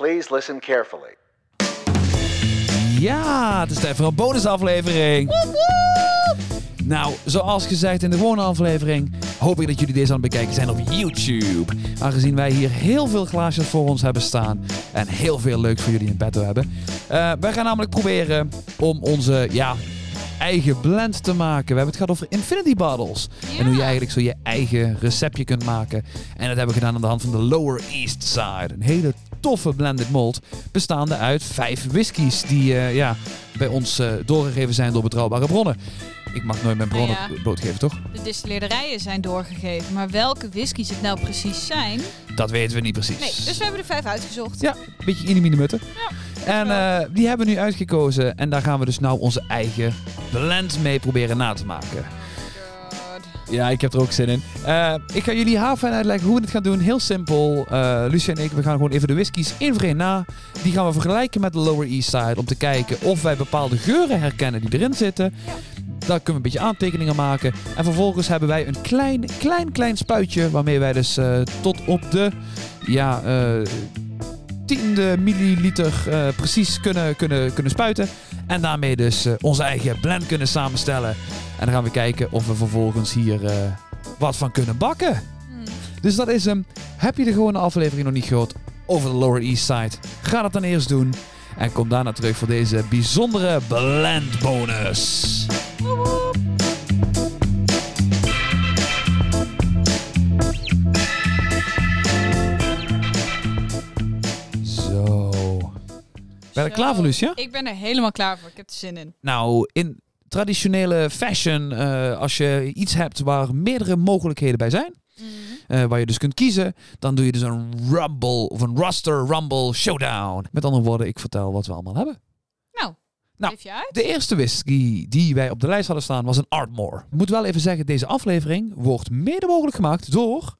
Please listen carefully. Ja, het is even een bonusaflevering. Nou, zoals gezegd in de gewone aflevering, hoop ik dat jullie deze aan het bekijken zijn op YouTube. Aangezien wij hier heel veel glaasjes voor ons hebben staan en heel veel leuks voor jullie in petto hebben. Uh, wij gaan namelijk proberen om onze, ja, eigen blend te maken. We hebben het gehad over infinity bottles. En hoe je eigenlijk zo je eigen receptje kunt maken. En dat hebben we gedaan aan de hand van de Lower East Side. Een hele toffe blended malt, bestaande uit vijf whiskies die eh, ja, bij ons eh, doorgegeven zijn door betrouwbare bronnen. Ik mag nooit mijn bronnen ja, blootgeven, toch? De distilleerderijen zijn doorgegeven, maar welke whiskies het nou precies zijn... Dat weten we niet precies. Nee, dus we hebben er vijf uitgezocht. Ja, een beetje in mutten. Ja, en eh, die hebben we nu uitgekozen en daar gaan we dus nou onze eigen blend mee proberen na te maken. Ja, ik heb er ook zin in. Eh, ik ga jullie haven uitleggen hoe we dit gaan doen. Heel simpel. Eh, uh, Lucia en ik, we gaan gewoon even de whiskies in voor na. Die gaan we vergelijken met de Lower East Side. Om te kijken of wij bepaalde geuren herkennen die erin zitten. Daar kunnen we een beetje aantekeningen maken. En vervolgens hebben wij een klein, klein, klein spuitje. Waarmee wij dus eh, tot op de... Ja, tiende milliliter precies kunnen, kunnen, kunnen spuiten. En daarmee dus onze eigen blend kunnen samenstellen. En dan gaan we kijken of we vervolgens hier eh, wat van kunnen bakken. Hmm. Dus dat is hem. Heb je de gewone aflevering nog niet gehoord over de Lower East Side? Ga dat dan eerst doen. En kom daarna terug voor deze bijzondere blend bonus. Zo. Ben je er klaar voor, Lucia? Ik ben er helemaal klaar voor. Ik heb er zin in. Nou, in, traditionele fashion, eh, als je iets hebt waar meerdere mogelijkheden bij zijn, eh, waar je dus kunt kiezen, dan doe je dus een rumble of een roster rumble showdown. Met andere woorden, ik vertel wat we allemaal hebben. Nou, nou de eerste whisky die wij op de lijst hadden staan was een Artmore. Ik moet wel even zeggen, deze aflevering wordt mede mogelijk gemaakt door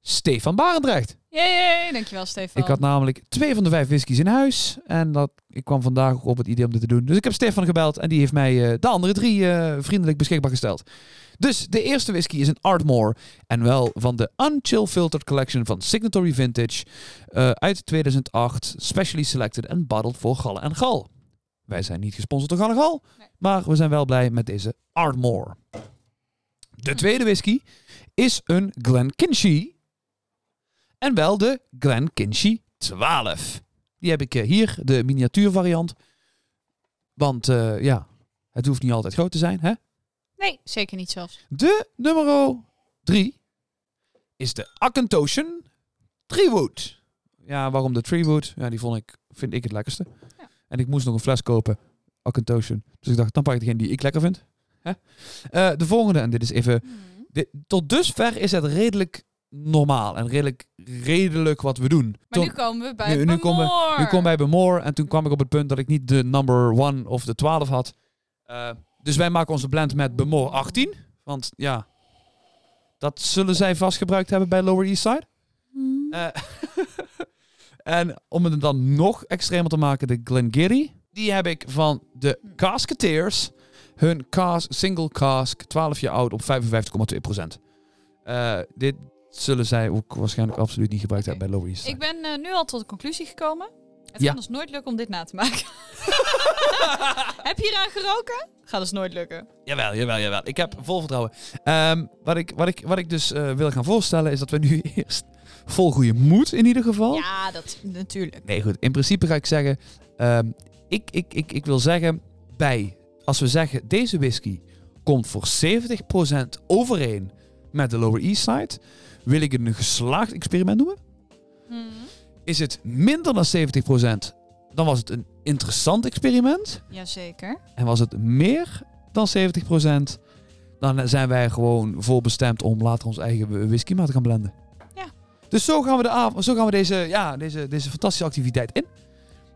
Stefan Barendrecht. Jee, dankjewel Stefan. Ik had namelijk twee van de vijf whiskies in huis. En dat, ik kwam vandaag ook op het idee om dit te doen. Dus ik heb Stefan gebeld en die heeft mij eh, de andere drie uh, vriendelijk beschikbaar gesteld. Dus de eerste whisky is een Ardmore. En wel van de Unchill Filtered Collection van Signatory Vintage. Eh, uit 2008. Specially selected and bottled voor Gallen en Gal. Wij zijn niet gesponsord door Gallen en Gal. Maar we zijn wel blij met deze Ardmore. De tweede whisky is een Glenkinchie en wel de Glen Kinchy 12. Die heb ik eh, hier, de miniatuurvariant. Want eh, ja, het hoeft niet altijd groot te zijn, hè? Nee, zeker niet zelfs. De nummer 3 is de Akentoshen Treewood. Ja, waarom de Treewood? Ja, die vond ik, vind ik het lekkerste. Ja. En ik moest nog een fles kopen, Akentoshen. Dus ik dacht, dan pak ik degene die ik lekker vind. Hè? Eh, de volgende, en dit is even... Hmm. Dit, tot dusver is het redelijk normaal en redelijk, redelijk wat we doen. Maar toen, nu komen we bij nu, nu komen we, bij Bemore. En toen kwam ik op het punt dat ik niet de number one of de 12 had. Eh, dus wij maken onze blend met Bemore 18. Want ja, dat zullen zij vast gebruikt hebben bij Lower East Side. Hmm. Eh, en om het dan nog extremer te maken, de Glen Glengarry. Die heb ik van de Casketeers. Hun cask, single cask, 12 jaar oud, op 55,2%. Eh, dit, zullen zij ook waarschijnlijk absoluut niet gebruikt hebben bij lobby's. Ik ben eh, nu al tot de conclusie gekomen. Het ja. gaat ons dus nooit lukken om dit na te maken. heb je hieraan geroken? Gaat dus nooit lukken. Jawel, jawel, jawel. Ik heb vol vertrouwen. Ehm, wat, ik, wat, ik, wat ik dus eh, wil gaan voorstellen is dat we nu eerst vol goede moed in ieder geval. Ja, dat natuurlijk. Nee, goed. In principe ga ik zeggen, ehm, ik, ik, ik, ik wil zeggen bij, als we zeggen deze whisky komt voor 70% overeen met de Lower East Side wil ik het een geslaagd experiment noemen? Hmm. Is het minder dan 70%? Dan was het een interessant experiment. Jazeker. En was het meer dan 70%? Dan zijn wij gewoon volbestemd om later ons eigen whisky maar te gaan blenden. Ja. Dus zo gaan we, de avond, zo gaan we deze, ja, deze, deze fantastische activiteit in.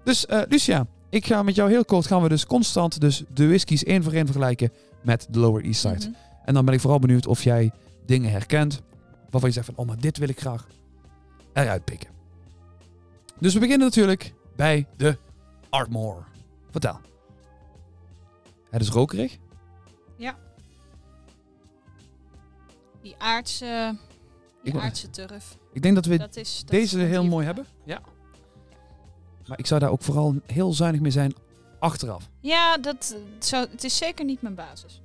Dus eh, Lucia, ik ga met jou heel kort gaan we dus constant dus de whiskies één voor één vergelijken met de Lower East Side. Mhm. En dan ben ik vooral benieuwd of jij dingen herkent waarvan je zegt van, oh maar dit wil ik graag eruit pikken. Dus we beginnen natuurlijk bij de Artmore. Vertel. Het is rokerig. Ja. Die aardse, die aardse turf. Ik denk dat we deze heel mooi hebben. Ja. Maar ik zou daar ook vooral heel zuinig mee zijn achteraf. Ja, dat zou, het is zeker niet mijn basis.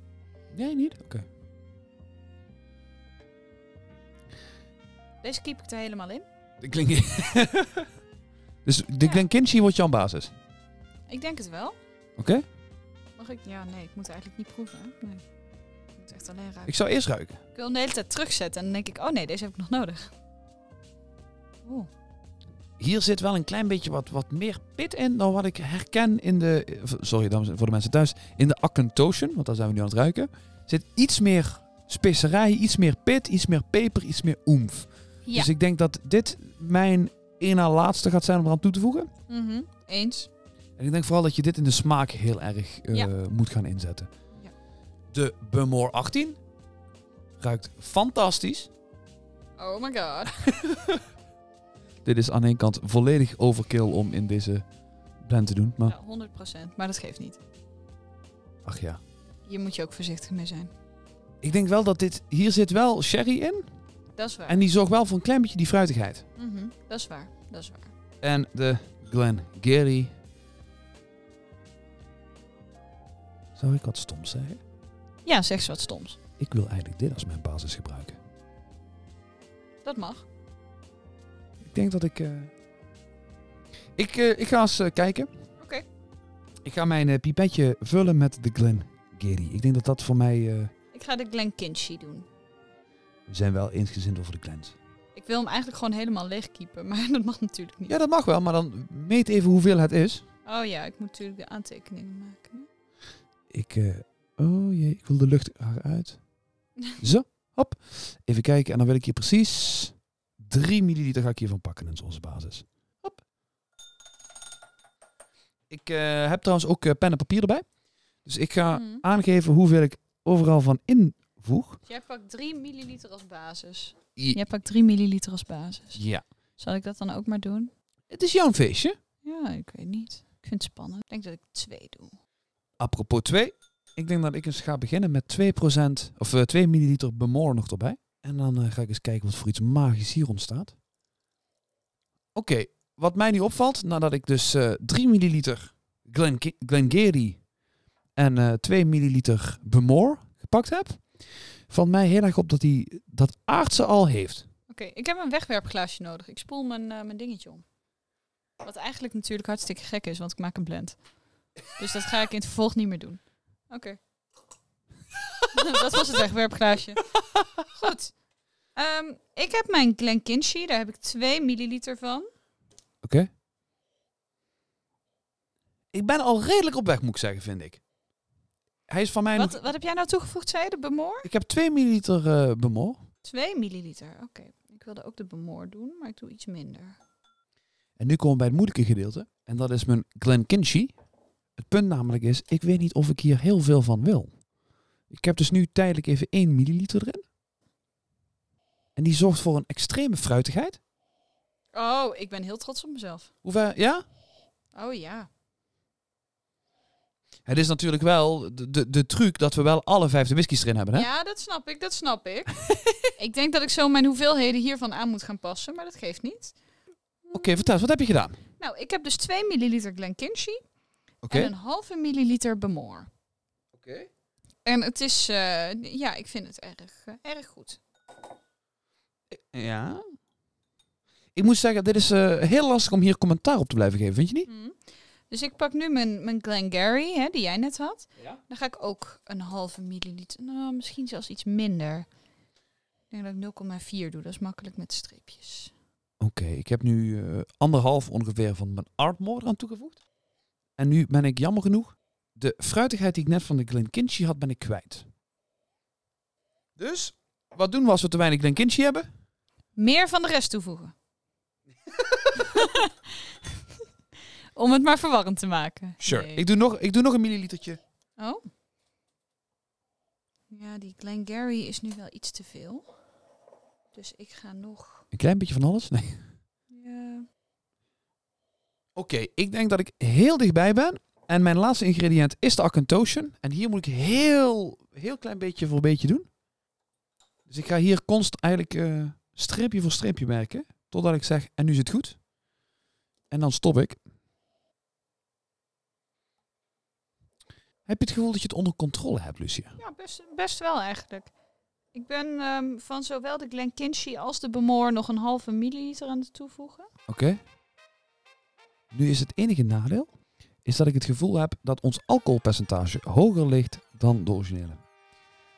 Nee, niet? Oké. Deze keep ik er helemaal in. De klink... dus de Ja. Glenkinchie wordt jouw basis. Ik denk het wel. Oké? Mag ik? Ja, nee, ik moet eigenlijk niet proeven. Nee. Ik moet echt alleen ruiken. Ik zou eerst ruiken. Ik wil hem de hele tijd terugzetten en dan denk ik, oh nee, deze heb ik nog nodig. Oeh. Hier zit wel een klein beetje wat, wat meer pit in dan wat ik herken in de... Sorry dames, voor de mensen thuis. In de Akkentotion, want daar zijn we nu aan het ruiken. Zit iets meer specerij, iets meer pit, iets meer peper, iets meer oemf. Ja. Dus ik denk dat dit mijn één na laatste gaat zijn om eraan toe te voegen. Mhm. Eens. En ik denk vooral dat je dit in de smaak heel erg eh, Ja. moet gaan inzetten. Ja. De Bumor 18 ruikt fantastisch. Oh my god. Dit is aan één kant volledig overkill om in deze blend te doen. Maar Ja, 100%. Maar dat geeft niet. ach ja. Hier moet je ook voorzichtig mee zijn. Ik denk wel dat dit... Hier zit wel sherry in. Dat is waar. En die zorgt wel voor een klein beetje die fruitigheid. Mhm. Dat is waar. Dat is waar. En de Glen Gary. Zou ik wat stoms zeggen? Ja, zeg eens wat stoms. Ik wil eigenlijk dit als mijn basis gebruiken. Dat mag. Ik denk dat ik... eh, Ik, eh, ik ga eens eh, kijken. Oké. Ik ga mijn eh, pipetje vullen met de Glen Gary. Ik denk dat dat voor mij... eh, Ik ga de Glenkinchie doen. We zijn wel eensgezind over de Glens. Ik wil hem eigenlijk gewoon helemaal leegkiepen, maar dat mag natuurlijk niet. Ja, dat mag wel, maar dan meet even hoeveel het is. Oh ja, ik moet natuurlijk de aantekeningen maken. Ik... eh, oh jee, ik wil de lucht eruit. Zo, hop. Even kijken. En dan wil ik hier precies 3 milliliter ga ik hiervan pakken in onze basis. Hop. Ik eh, heb trouwens ook eh, pen en papier erbij. Dus ik ga Mhm. aangeven hoeveel ik overal van invoeg. Jij pakt 3 milliliter als basis. I- Jij pakt 3 milliliter als basis. Ja. Zal ik dat dan ook maar doen? Het is jouw feestje. Ja, ik weet niet. Ik vind het spannend. Ik denk dat ik 2 doe. Apropos 2. Ik denk dat ik eens ga beginnen met 2%, of eh, 2 milliliter Bemore nog erbij. En dan eh, ga ik eens kijken wat voor iets magisch hier ontstaat. Oké, wat mij nu opvalt, nadat ik dus eh 3 milliliter Glen Glengarry en eh 2 milliliter Bemore gepakt heb, valt mij heel erg op dat hij dat aardse al heeft. Oké, ik heb een wegwerpglaasje nodig. Ik spoel mijn, eh, mijn dingetje om. Wat eigenlijk natuurlijk hartstikke gek is, want ik maak een blend. Dus dat ga ik in het vervolg niet meer doen. Oké. dat was het wegwerpglaasje. Goed. Ehm, ik heb mijn Glenkinchie, daar heb ik 2 milliliter van. Oké. Ik ben al redelijk op weg, moet ik zeggen, vind ik. Hij is van mij nog... Wat, wat heb jij nou toegevoegd, zei je? De Bemoor? Ik heb 2 milliliter eh Bemore. 2 milliliter, oké. Ik wilde ook de Bemoor doen, maar ik doe iets minder. En nu komen we bij het moeilijke gedeelte. En dat is mijn Glenkinchie. Het punt namelijk is, ik weet niet of ik hier heel veel van wil. Ik heb dus nu tijdelijk even 1 milliliter erin. En die zorgt voor een extreme fruitigheid. Oh, ik ben heel trots op mezelf. Hoeveel, ja? Oh ja. Het is natuurlijk wel de, de, de truc dat we wel alle vijf de whiskies erin hebben. Hè? Ja, dat snap ik, dat snap ik. ik denk dat ik zo mijn hoeveelheden hiervan aan moet gaan passen, maar dat geeft niet. Oké, vertel eens, wat heb je gedaan? Nou, ik heb dus 2 milliliter Glenkinchie en een halve milliliter Bemoor. Oké. En het is, eh, ja, ik vind het erg, eh, erg goed. Ja. Ik moet zeggen, dit is eh, heel lastig om hier commentaar op te blijven geven, vind je niet? Mhm. Dus ik pak nu mijn, mijn Glengarry, hè, die jij net had. Ja. Dan ga ik ook een halve milliliter, nou, misschien zelfs iets minder. Ik denk dat ik 0,4 doe, dat is makkelijk met streepjes. Oké, ik heb nu eh, anderhalf ongeveer van mijn Artmore aan toegevoegd. En nu ben ik jammer genoeg de fruitigheid die ik net van de Glenkinchie had, ben ik kwijt. Dus, wat doen we als we te weinig Glenkinchie hebben? Meer van de rest toevoegen. Om het maar verwarrend te maken. Sure. Nee. Ik, doe nog, ik doe nog een millilitertje. Oh. Ja, die Glengarry is nu wel iets te veel. Dus ik ga nog... Een klein beetje van alles? Nee. Ja. Oké, ik denk dat ik heel dichtbij ben. En mijn laatste ingrediënt is de Acanthotion. En hier moet ik heel, heel klein beetje voor beetje doen. Dus ik ga hier constant eigenlijk eh, streepje voor streepje werken. Totdat ik zeg, en nu is het goed. En dan stop ik. Heb je het gevoel dat je het onder controle hebt, Lucia? Ja, best, best wel eigenlijk. Ik ben ehm, van zowel de Glenkinchy als de Bemoor nog een halve milliliter aan het toevoegen. Oké. Nu is het enige nadeel, is dat ik het gevoel heb dat ons alcoholpercentage hoger ligt dan de originele.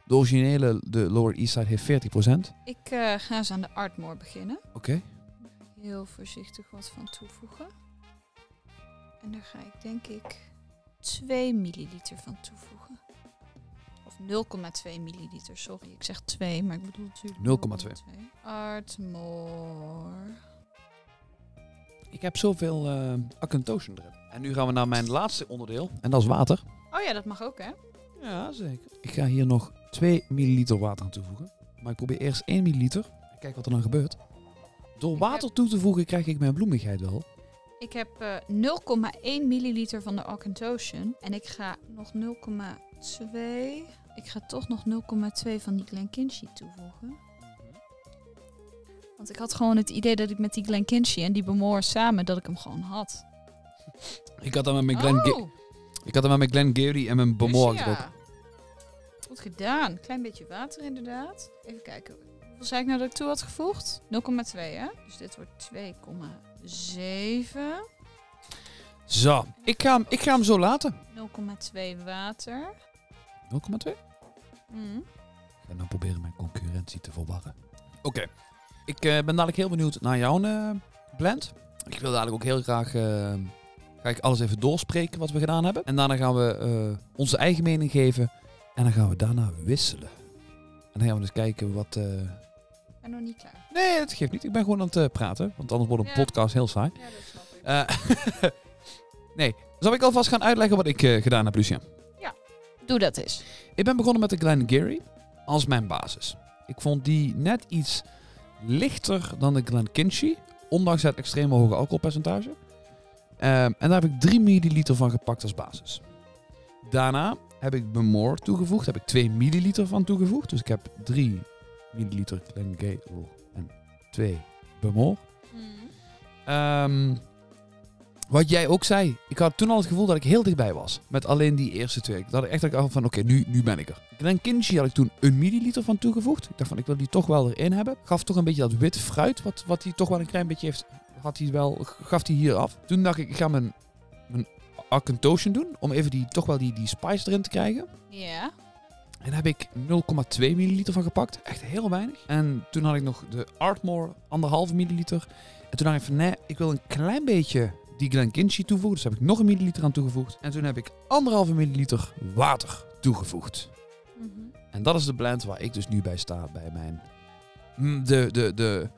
De originele, de Lower East Side, heeft 40%. Ik eh, ga eens aan de Artmore beginnen. Oké. Heel voorzichtig wat van toevoegen. En daar ga ik denk ik 2 milliliter van toevoegen. Of 0,2 milliliter, sorry. Ik zeg 2, maar ik bedoel natuurlijk 0,2. 0,2. Artmore. Ik heb zoveel uh, accentotion erin. En nu gaan we naar mijn laatste onderdeel. En dat is water. Oh ja, dat mag ook hè? Ja, zeker. Ik ga hier nog 2 milliliter water aan toevoegen. Maar ik probeer eerst 1 milliliter. Kijk wat er dan gebeurt. Door water toe te voegen krijg ik mijn bloemigheid wel. Ik heb eh 0,1 milliliter van de Auchentotion. En ik ga nog 0,2. Ik ga toch nog 0,2 van die Glenkinchy toevoegen. Want ik had gewoon het idee dat ik met die Glenkinchy en die Bemoor samen, dat ik hem gewoon had. Ik had dan met mijn Glen, oh, ik had dan met mijn Glen Gary en mijn Bemore Lucia. gedroken. Goed gedaan. Klein beetje water inderdaad. Even kijken. Hoeveel zei ik nou dat ik toe had gevoegd? 0,2 hè? Dus dit wordt 2,7. Zo, ik ga, hem- ik ga hem zo laten. 0,2 water. 0,2. Mm. Ik ga nou proberen mijn concurrentie te verwarren. Oké. Ik eh, ben dadelijk heel benieuwd naar jouw eh, blend. Ik wil dadelijk ook heel graag... eh, ga ik alles even doorspreken wat we gedaan hebben. En daarna gaan we eh, onze eigen mening geven. En dan gaan we daarna wisselen. En dan gaan we dus kijken wat... eh, ben nog niet klaar. Nee, dat geeft niet. Ik ben gewoon aan het eh, praten. Want anders wordt een Ja. podcast heel saai. Ja, dat snap ik. Eh, nee. Zal ik alvast gaan uitleggen wat ik eh, gedaan heb, Lucia? Doe dat eens. Ik ben begonnen met de Glengarry als mijn basis. Ik vond die net iets lichter dan de Glenkinchy, ondanks het extreme hoge alcoholpercentage. Ehm, en daar heb ik 3 milliliter van gepakt als basis. Daarna heb ik Bemore toegevoegd, heb ik 2 milliliter van toegevoegd. Dus ik heb 3 milliliter Glengarry en 2 Bemore. Ehm, wat jij ook zei, ik had toen al het gevoel dat ik heel dichtbij was. Met alleen die eerste twee. Dat ik echt dacht van, oké, nu, nu ben ik er. Glen Kinchy had ik toen een milliliter van toegevoegd. Ik dacht van, ik wil die toch wel erin hebben. Gaf toch een beetje dat wit fruit, wat, wat hij toch wel een klein beetje heeft, had hij wel, gaf hij hier af. Toen dacht ik, ik ga mijn, mijn Arkentotion doen, om even die, toch wel die, die spice erin te krijgen. Ja. En daar heb ik 0,2 milliliter van gepakt. Echt heel weinig. En toen had ik nog de Artmore, anderhalve milliliter. En toen dacht ik van, nee, ik wil een klein beetje die Glenkinchy toevoegen. Dus heb ik nog een milliliter aan toegevoegd. En toen heb ik anderhalve milliliter water toegevoegd. Mhm. En dat is de blend waar ik dus nu bij sta bij mijn... mm, De, de, de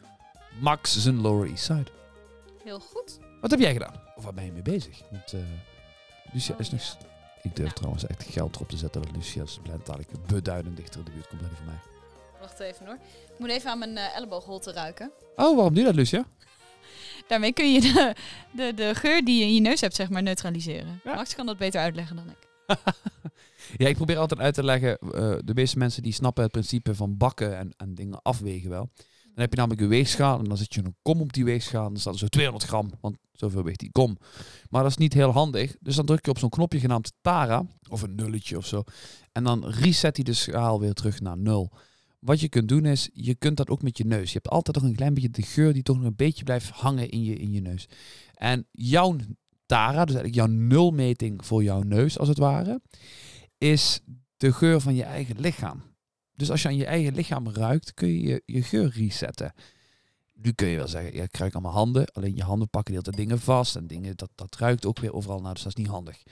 Max zijn Lower East Side. Heel goed. Wat heb jij gedaan? Of waar ben je mee bezig? Want eh Lucia Oh, is nog... Ik durf Ja. trouwens echt geld erop te zetten dat Lucia's blend dadelijk beduidend dichter in de buurt komt dan die van mij. Wacht even hoor. Ik moet even aan mijn eh, elleboogholte ruiken. Oh, waarom doe je dat, Lucia? Daarmee kun je de, de, de geur die je in je neus hebt, zeg maar, neutraliseren. Ja. Max kan dat beter uitleggen dan ik. ja, ik probeer altijd uit te leggen. eh, de meeste mensen die snappen het principe van bakken en, en dingen afwegen wel. Dan heb je namelijk een weegschaal en dan zet je een kom op die weegschaal. En dan staat er zo 200 gram, want zoveel weegt die kom. Maar dat is niet heel handig. Dus dan druk je op zo'n knopje genaamd Tara, of een nulletje of zo. En dan reset hij de schaal weer terug naar nul. Wat je kunt doen is, je kunt dat ook met je neus. Je hebt altijd nog een klein beetje de geur die toch nog een beetje blijft hangen in je, in je neus. En jouw Tara, dus eigenlijk jouw nulmeting voor jouw neus als het ware, is de geur van je eigen lichaam. Dus als je aan je eigen lichaam ruikt, kun je je, geur resetten. Nu kun je wel zeggen, ja, ik ruik aan mijn handen. Alleen je handen pakken de hele dingen vast. En dingen, dat, dat ruikt ook weer overal naar, dus dat is niet handig.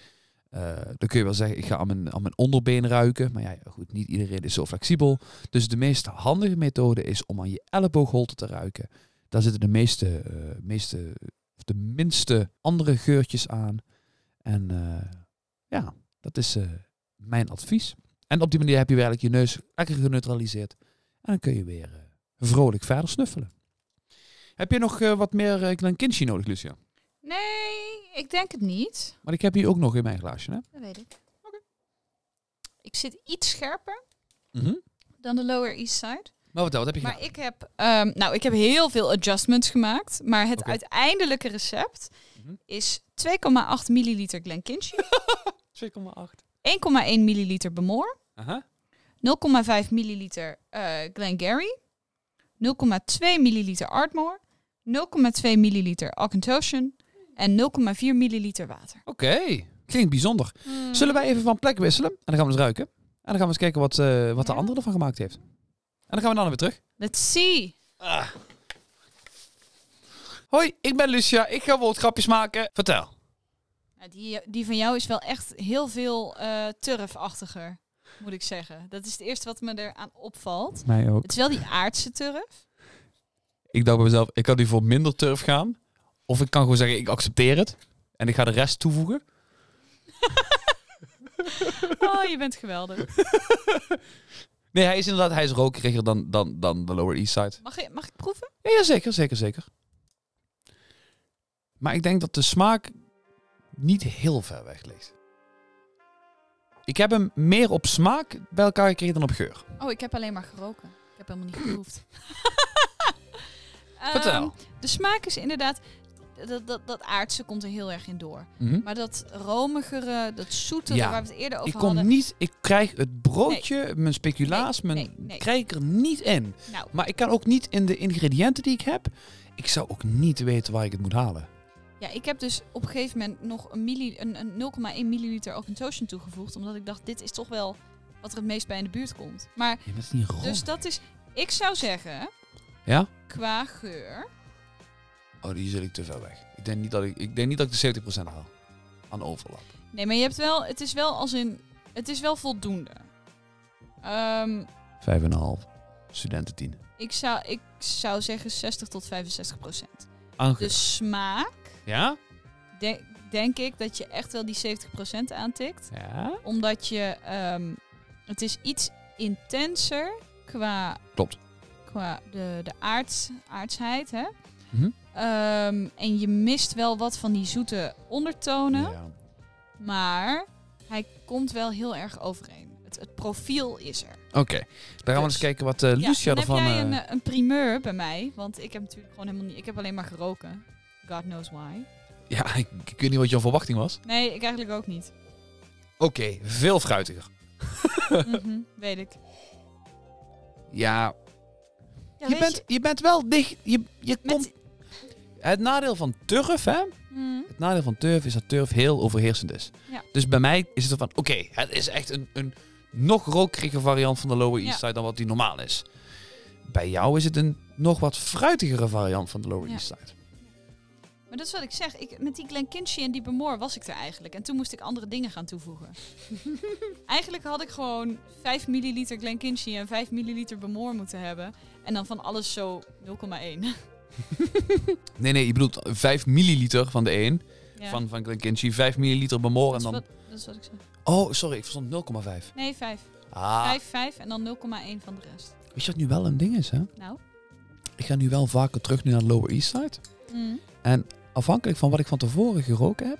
Eh, dan kun je wel zeggen, ik ga aan mijn, aan mijn onderbeen ruiken. Maar ja, goed, niet iedereen is zo flexibel. Dus de meest handige methode is om aan je elleboogholte te ruiken. Daar zitten de meeste, eh, meeste of de minste andere geurtjes aan. En eh, ja, dat is mijn advies. En op die manier heb je eigenlijk je neus lekker geneutraliseerd. En dan kun je weer eh, vrolijk verder snuffelen. Heb je nog eh, wat meer uh, Glenkinchy nodig, Lucia? Nee, ik denk het niet. Maar ik heb hier ook nog in mijn glaasje, hè? Dat weet ik. Ik zit iets scherper Mhm. dan de Lower East Side. Maar vertel, wat heb je Maar ik heb, ehm, nou, ik heb heel veel adjustments gemaakt. Maar het Oké. uiteindelijke recept Mhm. is 2,8 milliliter Glenkinchy. gedaan? 2,8. 1,1 milliliter. Aha. 0,5 milliliter eh Glengarry. 0,2 milliliter Ardmore. 0,2 milliliter Auchentoshan. En 0,4 milliliter water. Oké, klinkt bijzonder. Zullen wij even van plek wisselen? En dan gaan we eens ruiken. En dan gaan we eens kijken wat, eh, wat de Ja. andere ervan gemaakt heeft. En dan gaan we dan weer terug. Let's see. Hoi, ik ben Lucia. Ik ga woordgrapjes maken. Vertel. Ja, die, die van jou is wel echt heel veel eh turfachtiger, moet ik zeggen. Dat is het eerste wat me eraan opvalt. Mij ook. Het is wel die aardse turf. Ik dacht bij mezelf, ik kan nu voor minder turf gaan. Of ik kan gewoon zeggen, ik accepteer het. En ik ga de rest toevoegen. Oh, je bent geweldig. Nee, hij is inderdaad hij is rokeriger dan, dan, dan de Lower East Side. Mag, ik mag ik proeven? Ja, zeker, zeker, zeker. Maar ik denk dat de smaak niet heel ver weg ligt. Ik heb hem meer op smaak bij elkaar gekregen dan op geur. Oh, ik heb alleen maar geroken. Ik heb helemaal niet geproefd. Vertel. Ehm, de smaak is inderdaad... Dat, dat, dat aardse komt er heel erg in door. Mhm. Maar dat romigere, dat zoetere, Ja, waar we het eerder over Ik kom hadden... niet, ik krijg het broodje, mijn speculaas, Nee, mijn nee. krijg ik er niet in. Nou, Maar ik kan ook niet in de ingrediënten die ik heb. Ik zou ook niet weten waar ik het moet halen. Ja, ik heb dus op een gegeven moment nog een, milli, een, een 0,1 milliliter Auchentoshan toegevoegd. Omdat ik dacht, dit is toch wel wat er het meest bij in de buurt komt. Maar, Ja, dat is niet rond. dus dat is... Ik zou zeggen, Ja? qua geur... Oh, die zit ik te ver weg. Ik denk niet dat ik, ik, denk niet dat ik de 70% haal. Aan overlap. Nee, maar je hebt wel... Het is wel als in... Het is wel voldoende. Ehm, 5,5. Studenten 10. ik, zou, ik zou zeggen 60 tot 65 procent. Aan De smaak, Ja? de- denk ik dat je echt wel die 70 procent aantikt. Ja. Omdat je... ehm, het is iets intenser qua... Klopt. Qua de, de aardsheid, hè? Mhm. Ehm, en je mist wel wat van die zoete ondertonen. Ja. Maar hij komt wel heel erg overeen. Het, het profiel is er. Oké, dan gaan we Dus. eens kijken wat eh Lucia ja, dan ervan... heb jij eh, een, een primeur bij mij. Want ik heb natuurlijk gewoon helemaal niet... Ik heb alleen maar geroken. God knows why. Ja, ik, ik weet niet wat jouw verwachting was. Nee, ik eigenlijk ook niet. Oké, veel fruitiger. Mhm, weet ik. Ja, Ja, je, weet bent, je bent wel dicht. Je, je Met- komt... Het nadeel van turf, hè? Mhm. Het nadeel van turf is dat turf heel overheersend is. Ja. Dus bij mij is het van, oké, het is echt een, een nog rokerige variant van de Lower East Ja. Side dan wat die normaal is. Bij jou is het een nog wat fruitigere variant van de Lower Ja. East Side. Maar dat is wat ik zeg. Ik, met die Glenkinchie en die Bemore was ik er eigenlijk. En toen moest ik andere dingen gaan toevoegen. eigenlijk had ik gewoon 5 milliliter Glenkinchie en 5 milliliter Bemore moeten hebben. En dan van alles zo 0,1. Nee, nee, je bedoelt 5 milliliter van de een, Ja, van, van Glenkinchie, 5 milliliter Bemore en dan... wat, dat is wat ik zeg. Oh, sorry, ik verstond 0,5. Nee, 5. Ah, 5, 5 en dan 0,1 van de rest. weet je wat nu wel een ding is, hè? Nou. Ik ga nu wel vaker terug naar de Lower East Side. Mm. Afhankelijk van wat ik van tevoren geroken heb,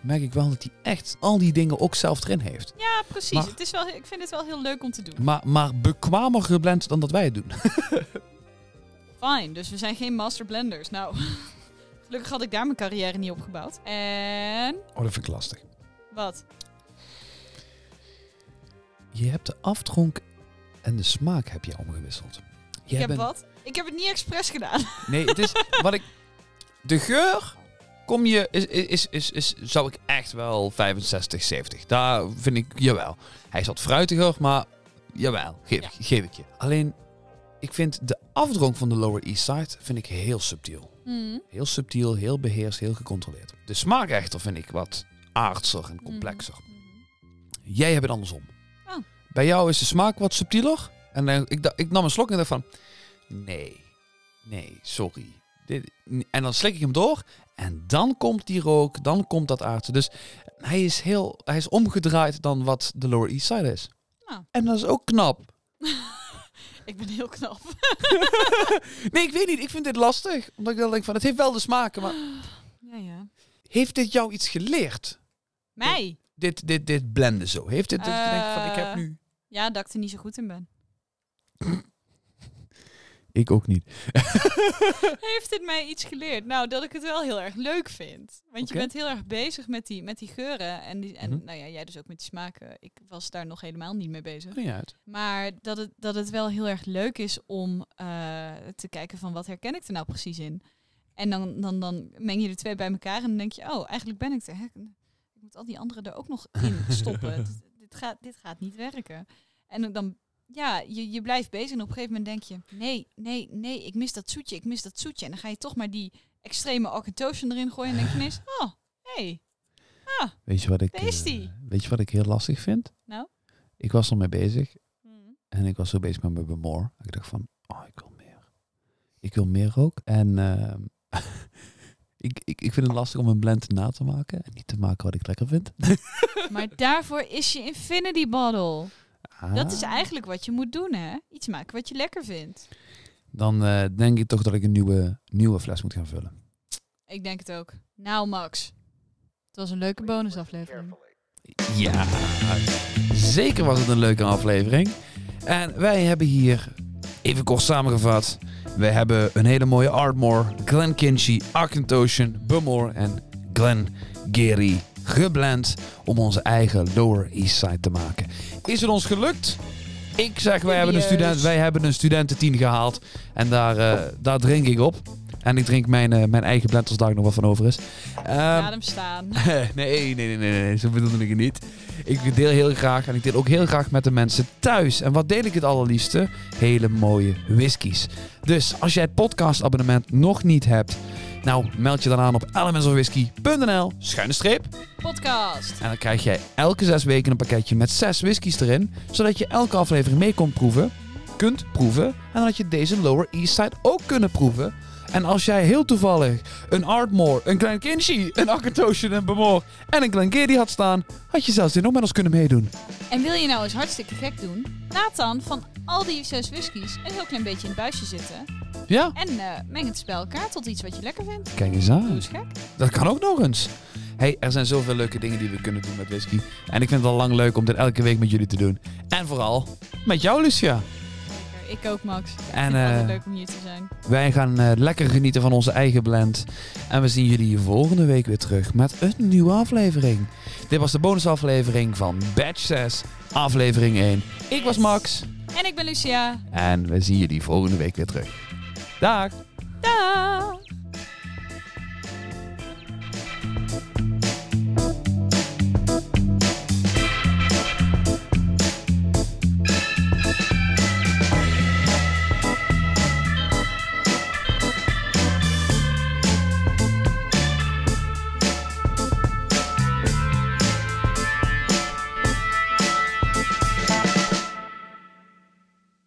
merk ik wel dat hij echt al die dingen ook zelf erin heeft. Ja, precies. Maar- het is wel, ik vind het wel heel leuk om te doen. Maar, maar bekwamer geblend dan dat wij het doen. Fine, dus we zijn geen master blenders. Nou, gelukkig had ik daar mijn carrière niet opgebouwd. En Oh, dat vind ik lastig. wat? Je hebt de afdronk en de smaak heb je omgewisseld. Ik heb bent- wat? Ik heb het niet expres gedaan. Nee, het is wat ik. De geur kom je is, is, is, is, zou ik echt wel 65, 70. Daar vind ik jawel. Hij is wat fruitiger, maar jawel, geef, Ja. geef ik je. Alleen ik vind de afdronk van de Lower East Side vind ik heel subtiel. Mm. Heel subtiel, heel beheerst, heel gecontroleerd. De smaak echter vind ik wat aardser en complexer. Jij hebt het andersom. Oh. Bij jou is de smaak wat subtieler. En ik, ik nam een slok en dacht van... Nee, nee, sorry. En dan slik ik hem door. En dan komt die rook, dan komt dat aardse. Dus hij is, heel, hij is omgedraaid dan wat de Lower East Side is. Oh. En dat is ook knap. Ik ben heel knap. Nee, ik weet niet. Ik vind dit lastig. Omdat ik dan denk van, het heeft wel de smaken. Maar Ja, ja. heeft dit jou iets geleerd? Mij? Dit, dit, dit blenden zo. Heeft dit dat je denkt van, ik heb Eh. nu... Ja, dat ik er niet zo goed in ben. ik ook niet. Heeft dit mij iets geleerd? Nou, dat ik het wel heel erg leuk vind. Want je bent heel erg bezig met die, met die geuren. En, die, en Mhm. nou ja, jij dus ook met die smaken. Ik was daar nog helemaal niet mee bezig. Niet uit. Maar dat het, dat het wel heel erg leuk is om eh, te kijken van wat herken ik er nou precies in. En dan, dan, dan meng je de twee bij elkaar en dan denk je, oh, eigenlijk ben ik er. Ik moet al die anderen er ook nog in stoppen. dit, dit, gaat, dit gaat niet werken. En dan, ja, je, je blijft bezig en op een gegeven moment denk je, nee, nee, nee, ik mis dat zoetje, ik mis dat zoetje. En dan ga je toch maar die extreme Arcatotion erin gooien en denk je ineens, oh, hey, Weet je wat ik, eh, weet je wat ik heel lastig vind? Nou? Ik was er mee bezig Hmm. en ik was zo bezig met mijn bemor. Ik dacht van, oh, ik wil meer. Ik wil meer ook. En ehm, ik, ik, ik vind het lastig om een blend na te maken en niet te maken wat ik lekker vind. Maar daarvoor is je Infinity Bottle. Dat is Ah. eigenlijk wat je moet doen, hè? Iets maken wat je lekker vindt. Dan eh, denk ik toch dat ik een nieuwe, nieuwe fles moet gaan vullen. Ik denk het ook. Nou, Max. Het was een leuke bonusaflevering. Ja, zeker was het een leuke aflevering. En wij hebben hier, even kort samengevat, wij hebben een hele mooie Ardmore, Glen Kinchy, Arcantosian, Bumore en Glen Gary geblend om onze eigen Lower East Side te maken. Is het ons gelukt? Ik zeg, wij hebben, een student, wij hebben een studententien gehaald en daar, eh, daar drink ik op. En ik drink mijn, eh, mijn eigen blend als daar nog wat van over is. Ehm, Laat hem staan. nee, nee, nee, nee, nee, zo bedoelde ik het niet. Ik deel heel graag en ik deel ook heel graag met de mensen thuis. En wat deel ik het allerliefste? Hele mooie whiskies. Dus als jij het podcastabonnement nog niet hebt, nou meld je dan aan op elementsofwhisky.nl schuine streep. Podcast. En dan krijg jij elke zes weken een pakketje met zes whiskies erin, zodat je elke aflevering mee kunt proeven, kunt proeven. En had je deze Lower East Side ook kunnen proeven. En als jij heel toevallig een Ardmore, een Glen Kinchy, een Akatoshan, een Bemore en een Glengarry had staan, had je zelfs dit nog met ons kunnen meedoen. En wil je nou eens hartstikke gek doen? Laat dan van al die zes whiskies een heel klein beetje in het buisje zitten. Ja, En eh, meng het bij elkaar tot iets wat je lekker vindt. kijk eens aan. eens gek. Dat kan ook nog eens. Hey, er zijn zoveel leuke dingen die we kunnen doen met whisky. En ik vind het al lang leuk om dit elke week met jullie te doen. En vooral met jou, Lucia. Ik ook, Max. En, eh, leuk om hier te zijn. Wij gaan eh, lekker genieten van onze eigen blend. En we zien jullie volgende week weer terug met een nieuwe aflevering. Dit was de bonusaflevering van Batch 6, aflevering 1. Ik was Max En ik ben Lucia. en we zien jullie volgende week weer terug. Dag! Daag!